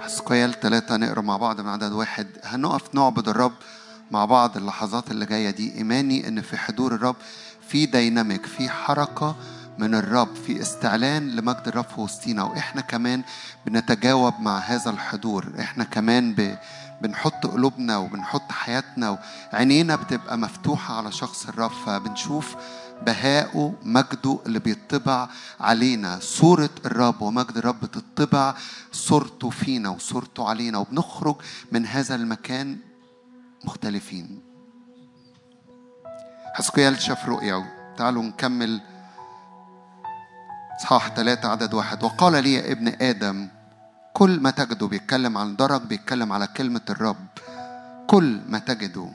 حسقيال ثلاثة نقرأ مع بعض من عدد واحد. هنقف نعبد الرب مع بعض اللحظات اللي جاية دي. إيماني إن في حضور الرب في ديناميك في حركة من الرب في استعلان لمجد الرب في وسطينا. وإحنا كمان بنتجاوب مع هذا الحضور. إحنا كمان ب... بنحط قلوبنا وبنحط حياتنا وعينينا بتبقى مفتوحة على شخص الرب. فبنشوف بهاءه مجده اللي بيطبع علينا. صورة الرب ومجد الرب بتطبع صورته فينا وصورته علينا وبنخرج من هذا المكان مختلفين. حسقيال شاف رؤيا تعالوا نكمل إصحاح ثلاثة عدد واحد. وقال لي يا ابن آدم كل ما تجده بيتكلم عن درج بيتكلم على كلمة الرب. كل ما تجده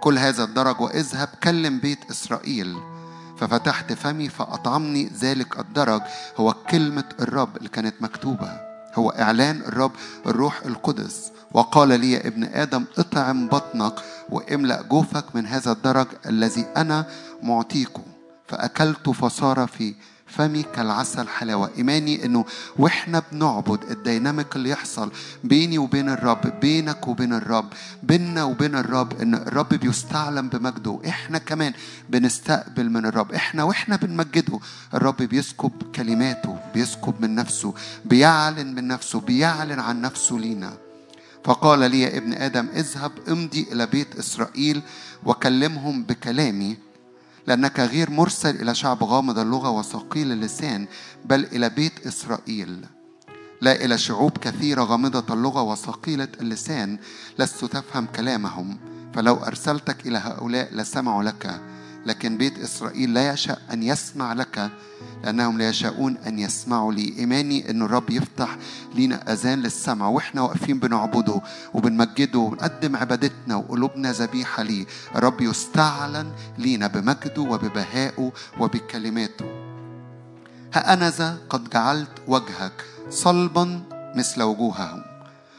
كل هذا الدرج واذهب كلم بيت إسرائيل. ففتحت فمي فأطعمني ذلك الدرج. هو كلمة الرب اللي كانت مكتوبة. هو إعلان الرب الروح القدس. وقال لي يا ابن آدم اطعم بطنك واملأ جوفك من هذا الدرج الذي أنا معطيكم فأكلت فصار في فمي كالعسل حلاوة إيماني إنه وإحنا بنعبد الديناميك اللي يحصل بيني وبين الرب بينك وبين الرب بيننا وبين الرب إن الرب بيستعلم بمجده. إحنا كمان بنستقبل من الرب. إحنا وإحنا بنمجده. الرب بيسكب كلماته بيسكب من نفسه بيعلن من نفسه بيعلن عن نفسه لينا. فقال لي يا ابن آدم اذهب امضي إلى بيت إسرائيل وكلمهم بكلامي. لأنك غير مرسل إلى شعب غامض اللغة وثقيل اللسان بل إلى بيت إسرائيل. لا إلى شعوب كثيرة غامضة اللغة وثقيلة اللسان لست تفهم كلامهم. فلو أرسلتك إلى هؤلاء لسمعوا لك. لكن بيت إسرائيل لا يشاء أن يسمع لك لأنهم لا يشاءون أن يسمعوا لي. إيماني أن الرب يفتح لينا أذان للسمع وإحنا واقفين بنعبده وبنمجده وبنقدم عبادتنا وقلوبنا ذبيحة ليه. الرب يستعلن لينا بمجده وببهائه وبكلماته. ها أنا ذا قد جعلت وجهك صلبا مثل وجوههم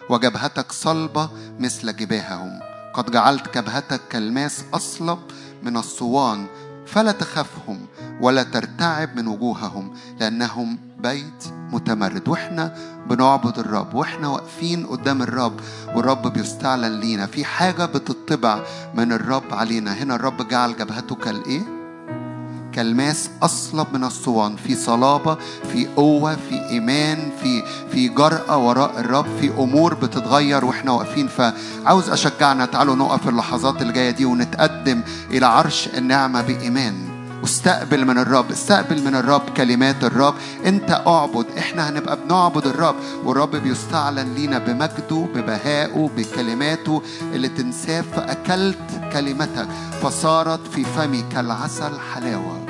وجبهتك صلبة مثل جباههم. قد جعلت جبهتك كالماس أصلب من الصوان فلا تخافهم ولا ترتعب من وجوههم لأنهم بيت متمرد. وإحنا بنعبد الرب وإحنا واقفين قدام الرب والرب بيستعلن لينا. في حاجة بتطبع من الرب علينا. هنا الرب جعل جبهته كالإيه؟ كالماس أصلب من الصوان في صلابة في قوة في إيمان في في جرأة وراء الرب في أمور بتتغير وإحنا واقفين. فعاوز أشجعنا تعالوا نقف اللحظات اللي جاية دي ونتقدم إلى عرش النعمة بإيمان. واستقبل من الرب استقبل من الرب كلمات الرب. أنت أعبد إحنا هنبقى بنعبد الرب. والرب بيستعلن لينا بمجده ببهائه بكلماته اللي تنساب فأكلت كلمتك فصارت في فمي كالعسل حلاوة.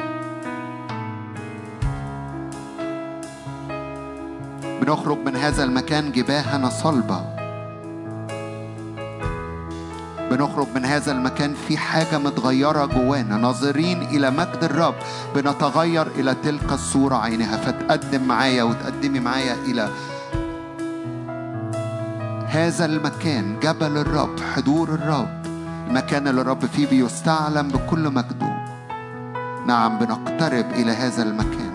بنخرج من هذا المكان جباهنا صلبة. بنخرج من هذا المكان في حاجة متغيرة جوانا. ناظرين إلى مجد الرب. بنتغير إلى تلك الصورة عينها. فتقدم معايا وتقدمي معايا إلى هذا المكان جبل الرب حضور الرب. المكان اللي الرب فيه بيستعلم بكل مجده. نعم بنقترب إلى هذا المكان.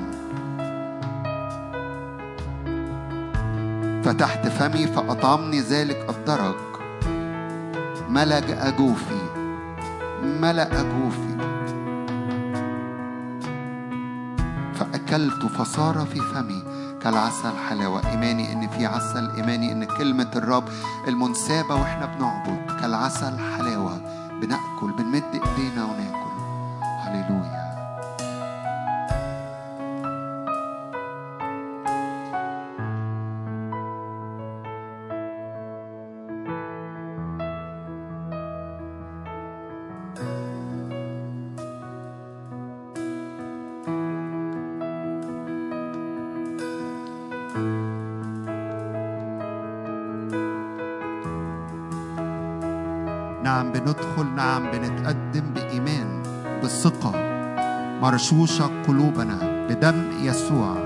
فتحت فمي فأطعمني ذلك الدرج. ملأ جوفي ملأ جوفي. فأكلت فصار في فمي كالعسل حلاوة إيماني إن في عسل إيماني إن كلمة الرب المنسابة وإحنا بنعبد كالعسل حلاوة. بنأكل بنمد إيدينا وناكل. هللويا. بنتقدم بإيمان بثقة مرشوشة قلوبنا بدم يسوع.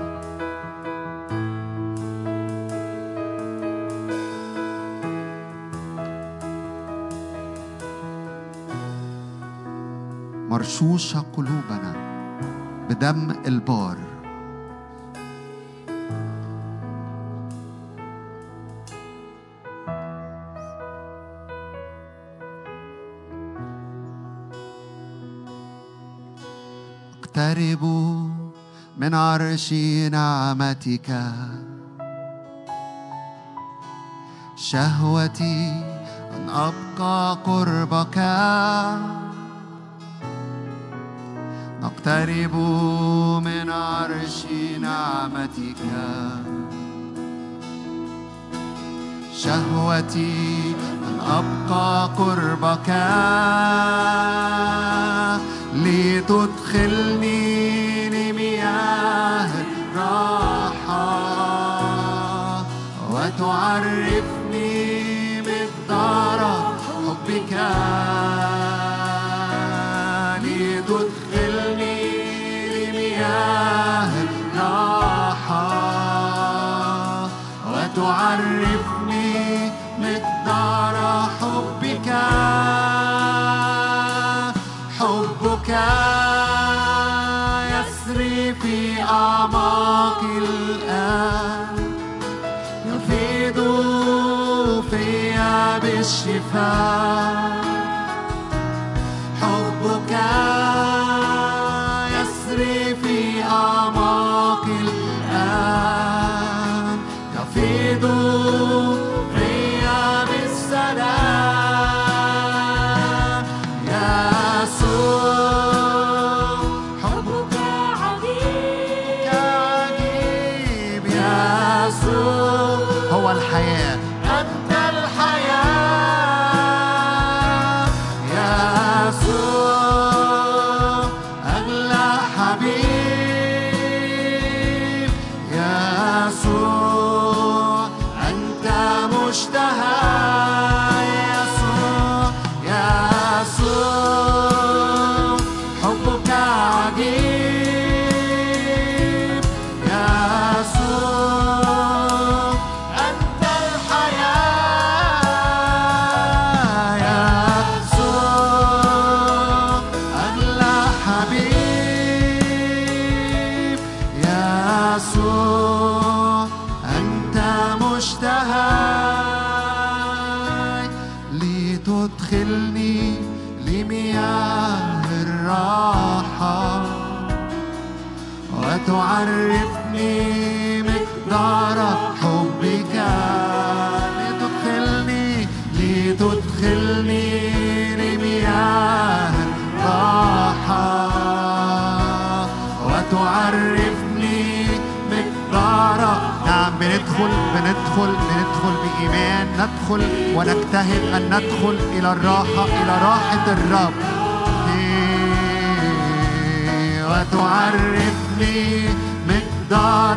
مرشوشة قلوبنا بدم البار. نقترب من عرش نعمتك. شهوتي أن أبقى قربك. نقترب من عرش نعمتك. شهوتي أن أبقى قربك. لتدخلني تعرفني مقدار حبك. لتدخلني لمياه الراحة. وتعرفني power. بالإيمان ندخل ونجتهد أن ندخل إلى الراحة إلى راحة الرب. إيه، وتعرفني مقدار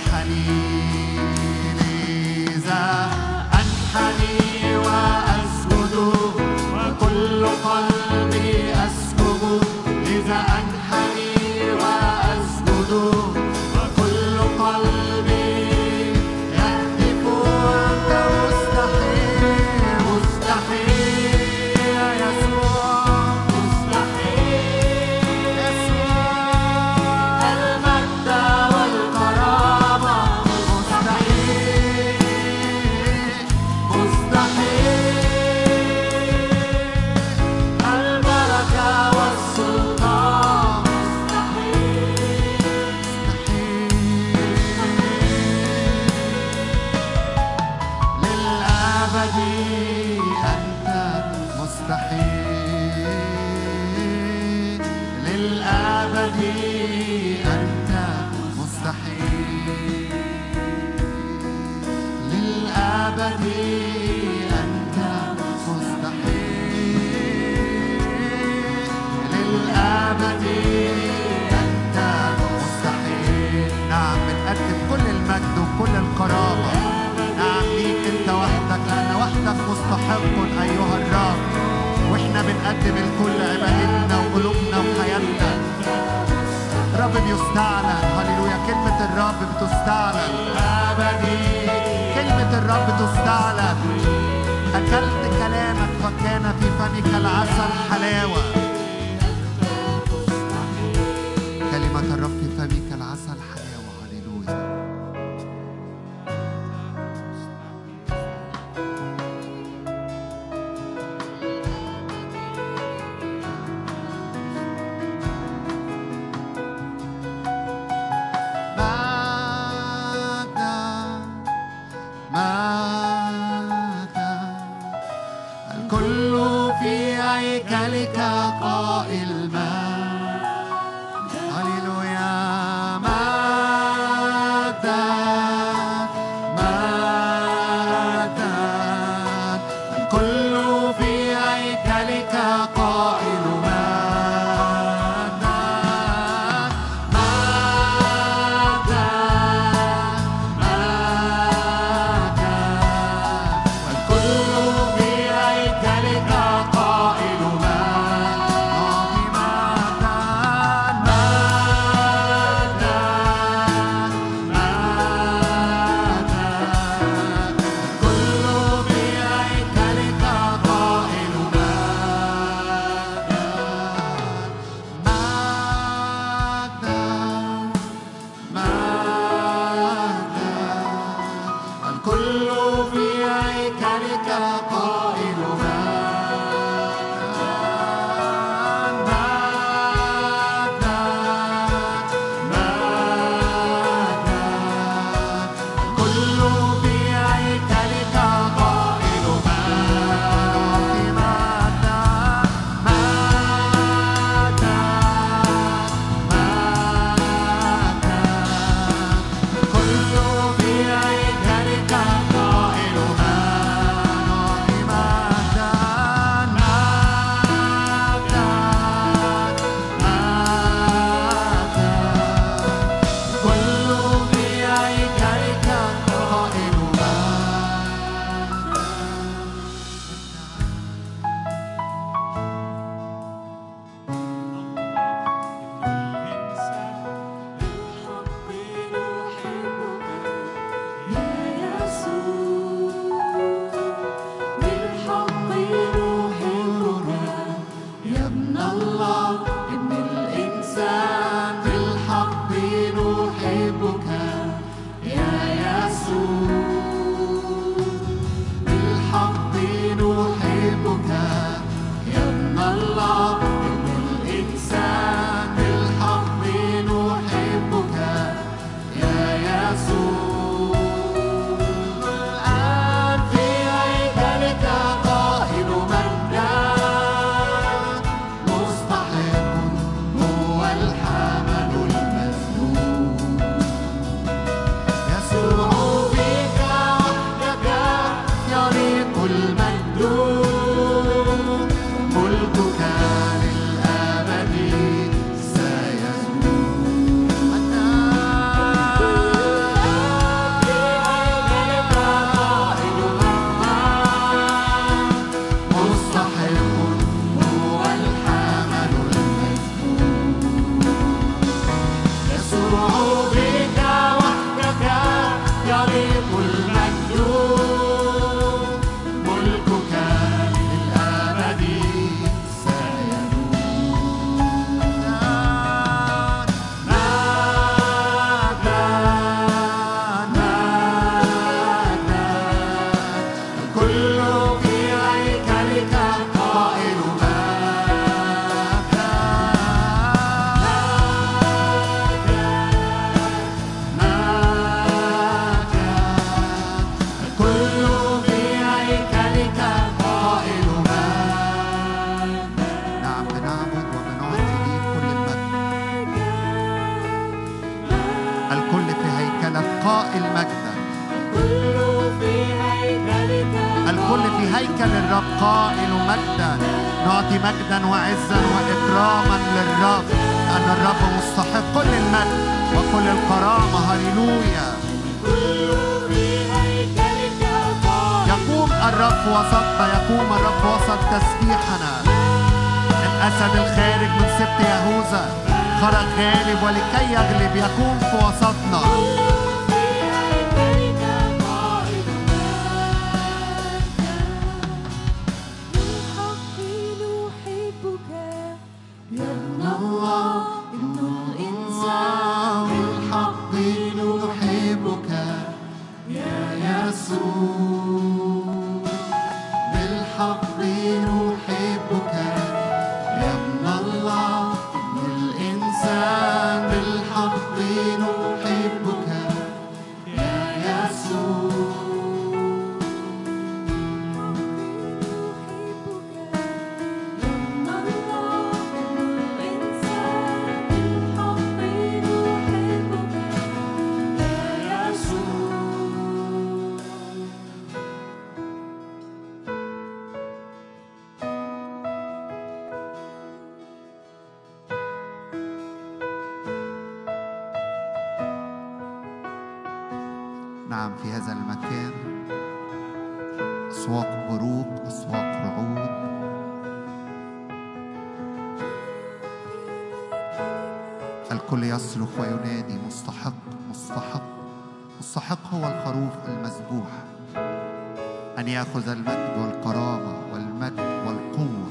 حنيني ذا نقدم الكل عبادتنا وقلوبنا وحياتنا. رب بيستعلن هللويا. كلمة الرب بتستعلن أبدي. كلمة الرب تستعلن أكلت كلامك وكان في فمك العسل حلاوة. أن يأخذ المجد والكرامة والمجد والقوة.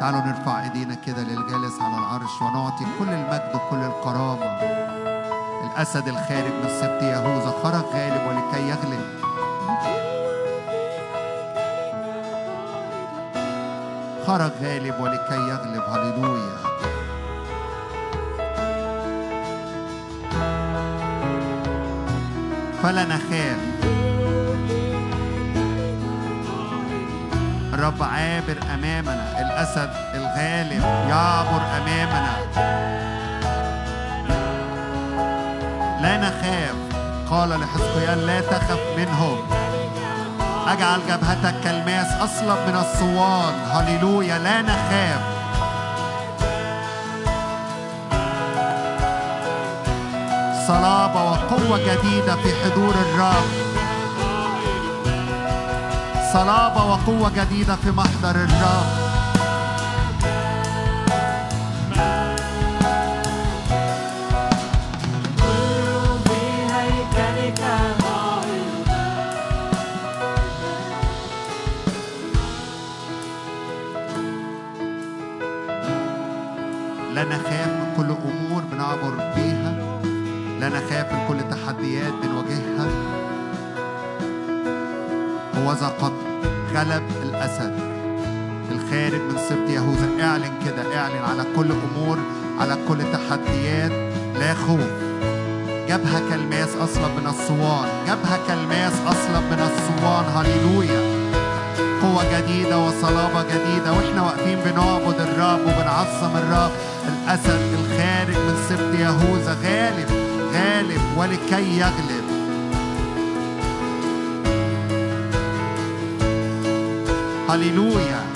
تعالوا نرفع إيدينا كده للجالس على العرش ونعطي كل المجد وكل الكرامة. الأسد الخارج من سبط يهوذا خرج غالب ولكي يغلب. خرج غالب ولكي يغلب. هللويا. فلا نخاف. الرب عابر أمامنا الأسد الغالب يعبر أمامنا. لا نخاف قال لحزقيال لا تخف منهم. أجعل جبهتك كالماس أصلب من الصوان هللويا لا نخاف. صلابة وقوة جديدة في حضور الرب صلابة وقوة جديدة في محضر الرب اعلن كده اعلن على كل أمور على كل تحديات. لا خوف جبهة كالماس أصلب من الصوان جبهة كالماس أصلب من الصوان. هللويا. قوة جديدة وصلابة جديدة وإحنا واقفين بنعبد الرب وبنعظم الرب. الأسد الخارج من سبط يهوذا غالب غالب ولكي يغلب. هللويا.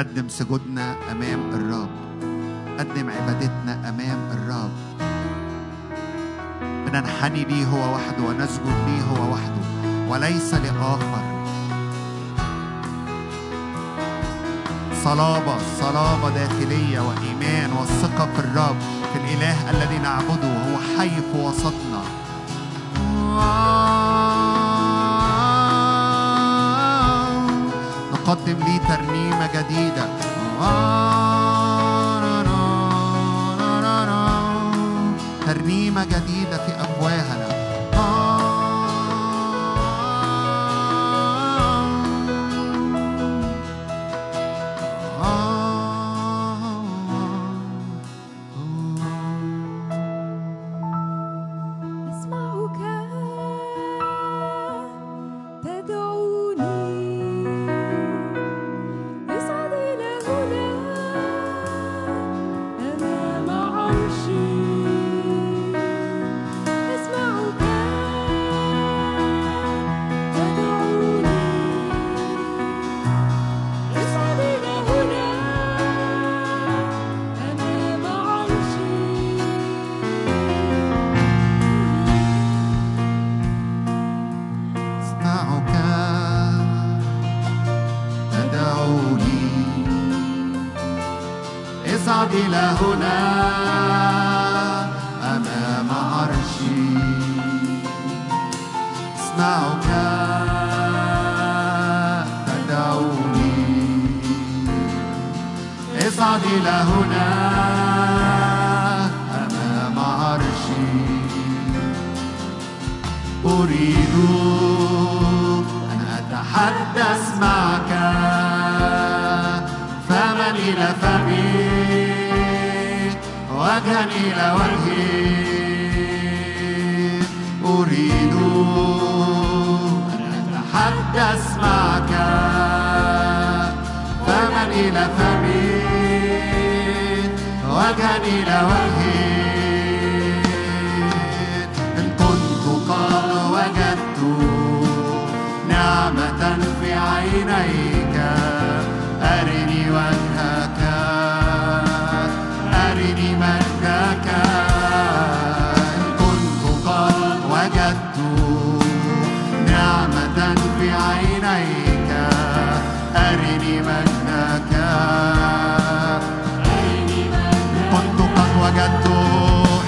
نقدم سجودنا أمام الرب. نقدم عبادتنا أمام الرب. بننحني ليه هو وحده ونسجد ليه هو وحده. وليس لآخر. صلابة صلابة داخلية وإيمان والثقة في الرب في الإله الذي نعبده هو حي في وسطنا. نقدم لي ترنيمة جديدة. ترنيمة جديدة في أفواهنا إلى هنا أمام عرشي. أسمعك تدعوني اصعد إلى هنا أمام عرشي. أريد أن أتحدث معك فمن إلى فمن وجميل والهيب أريد أن أتحدث معك فمن إلى فمي؟ وجميل والهيب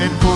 and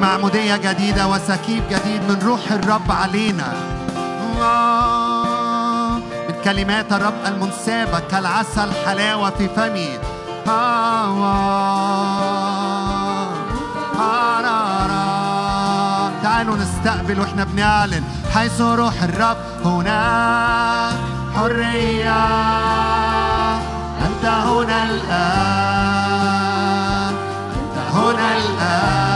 معمودية جديدة وسكيب جديد من روح الرب علينا. من كلمات الرب المنسابة كالعسل حلاوة في فمي. تعالوا نستقبل وإحنا بنعلن حيث روح الرب هنا حرية أنت هنا الآن. أنت هنا الآن.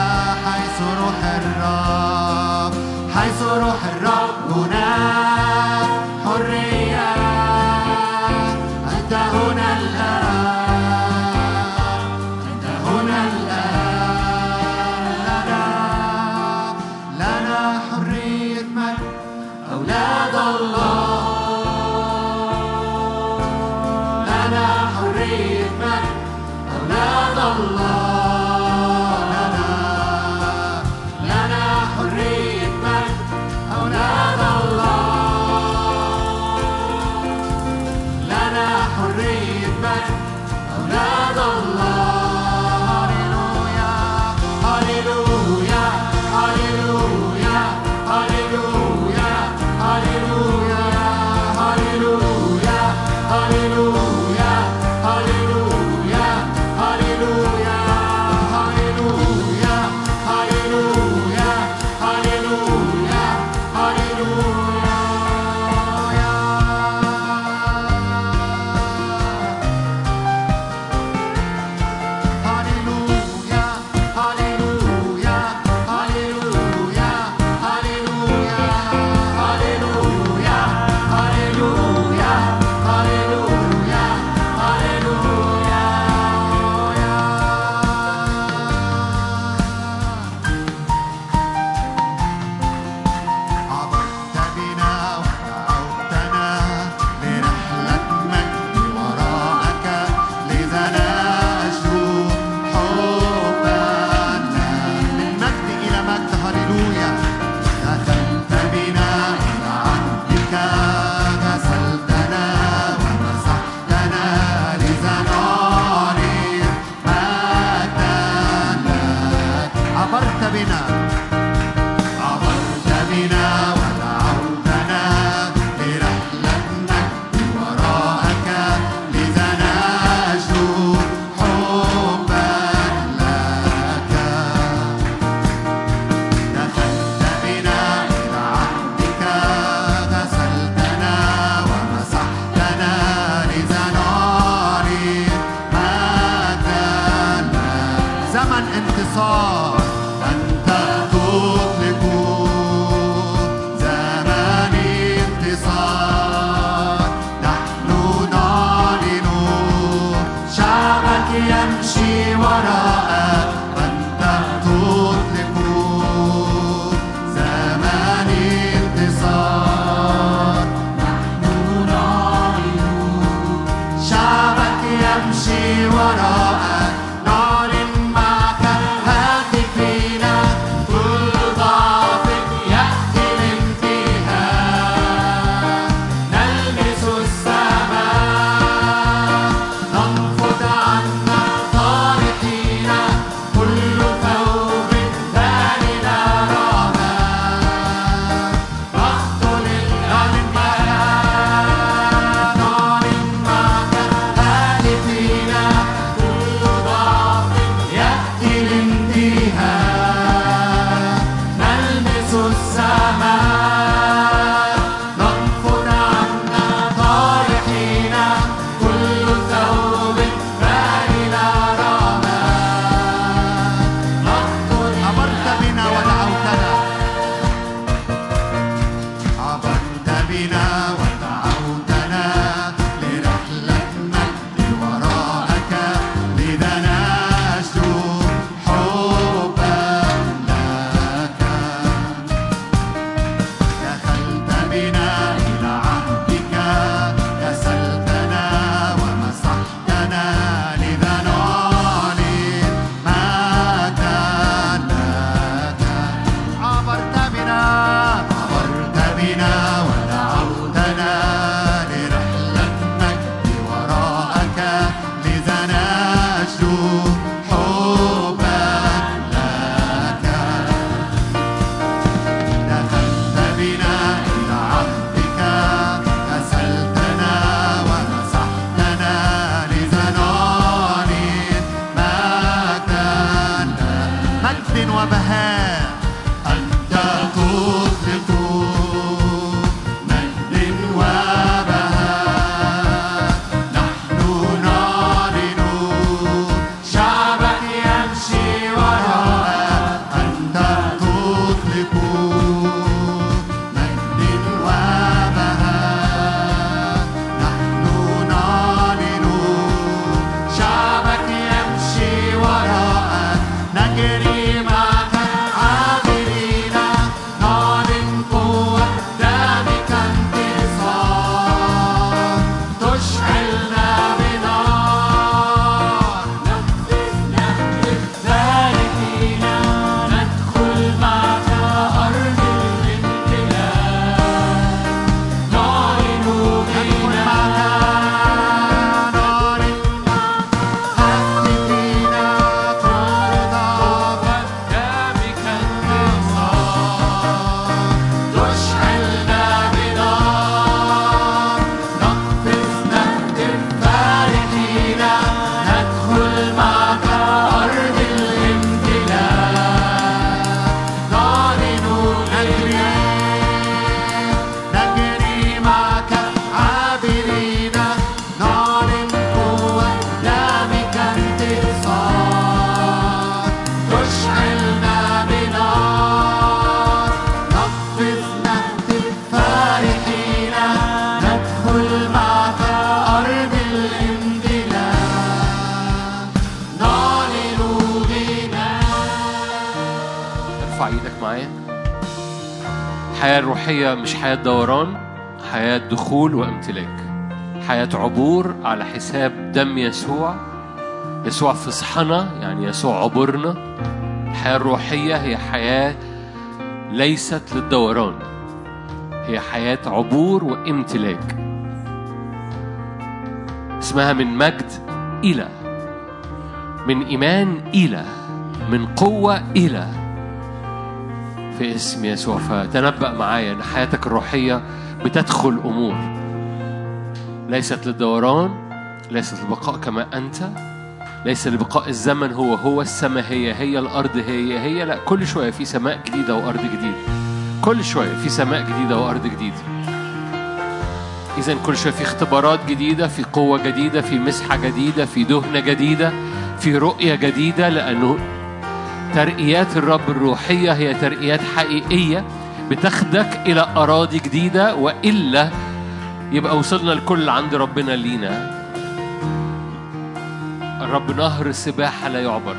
الحياة الروحية مش حياة دوران حياة دخول وامتلاك. حياة عبور على حساب دم يسوع. يسوع فصحنا يعني يسوع عبرنا الحياة الروحية هي حياة ليست للدوران. هي حياة عبور وامتلاك. اسمها من مجد إلى من إيمان إلى من قوة إلى. في اسم يسوع. فتنبأ معايا إن حياتك الروحية بتدخل أمور. ليست للدوران ليست للبقاء كما أنت ليس لبقاء الزمن هو هو السماء هي هي الأرض هي هي لا كل شوية في سماء جديدة وأرض جديدة. كل شوية في سماء جديدة وأرض جديدة. إذا كل شوية في اختبارات جديدة في قوة جديدة في مسحة جديدة في دهنة جديدة في رؤية جديدة لأنه ترقيات الرب الروحية هي ترقيات حقيقية بتاخدك إلى أراضي جديدة وإلا يبقى وصلنا الكل عند ربنا لينا. الرب نهر سباحة لا يعبر.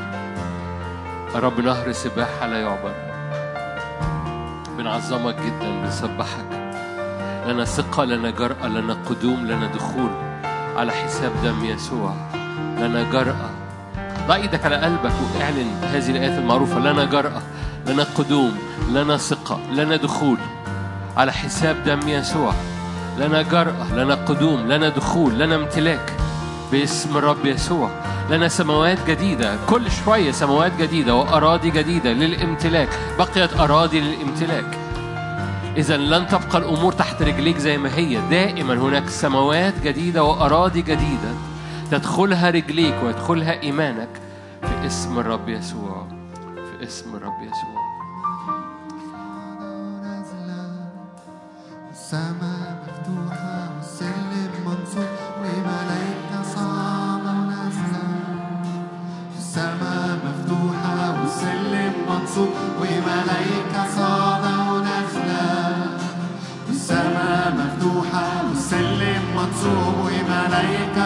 الرب نهر سباحة لا يعبر. بنعظمك جدا بنسبحك. لنا ثقة لنا جرأة لنا قدوم لنا دخول على حساب دم يسوع. لنا جرأة. ضع إيدك على قلبك واعلن هذه الآيات المعروفة. لنا جرأة لنا قدوم لنا ثقة لنا دخول. على حساب دم يسوع. لنا جرأة لنا قدوم لنا دخول لنا امتلاك باسم الرب يسوع. لنا سماوات جديدة كل شوية سماوات جديدة وأراضي جديدة للامتلاك. بقيت أراضي للامتلاك. إذا لن تبقى الأمور تحت رجليك زي ما هي. دائما هناك سماوات جديدة وأراضي جديدة. تدخلها رجليك ويدخلها إيمانك في اسم الرب يسوع. في اسم الرب يسوع.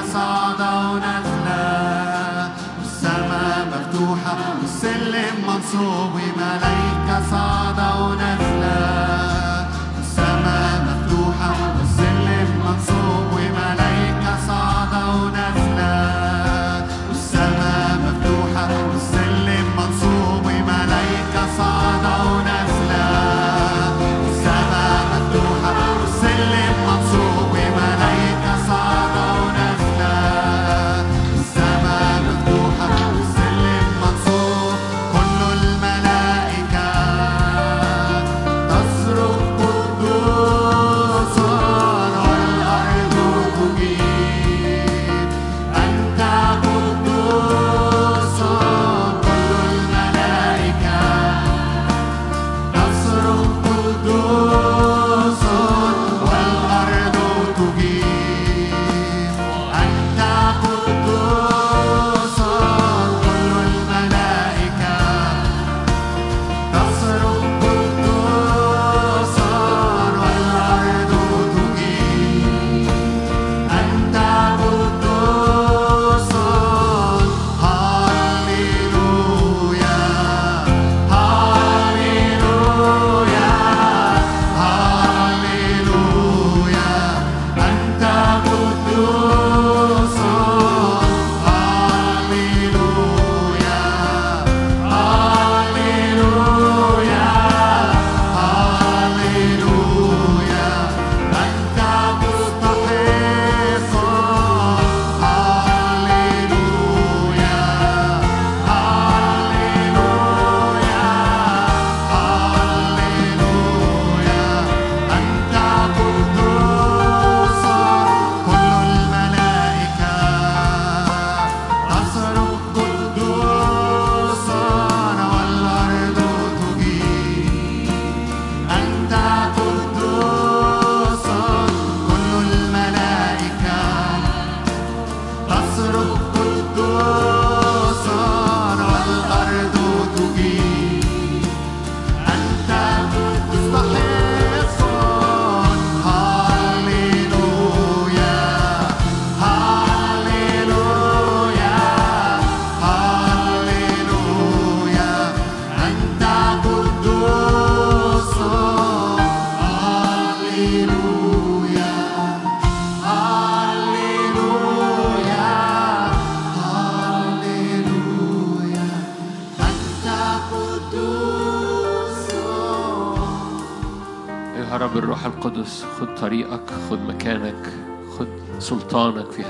وملايكة صاعدة ونازلة السماء مفتوحة والسلم منصوب. وملايكة صاعدة ونازلة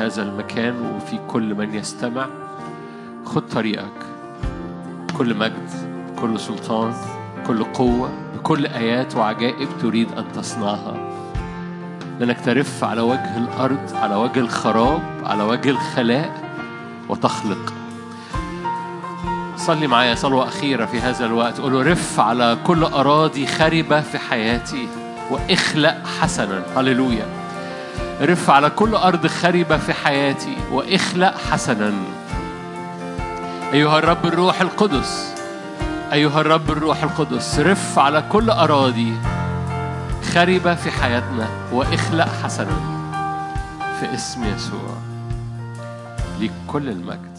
هذا المكان وفي كل من يستمع. خد طريقك. كل مجد كل سلطان كل قوة بكل آيات وعجائب تريد أن تصنعها. لأنك ترف على وجه الأرض على وجه الخراب على وجه الخلاء وتخلق. صلي معايا صلوة أخيرة في هذا الوقت. قول رف على كل أراضي خربة في حياتي. واخلق حسنا. هللويا. رف على كل أرض خربة في حياتي واخلق حسنا. أيها الرب الروح القدس أيها الرب الروح القدس رف على كل أراضي خربة في حياتنا واخلق حسنا. في اسم يسوع ليك كل المجد.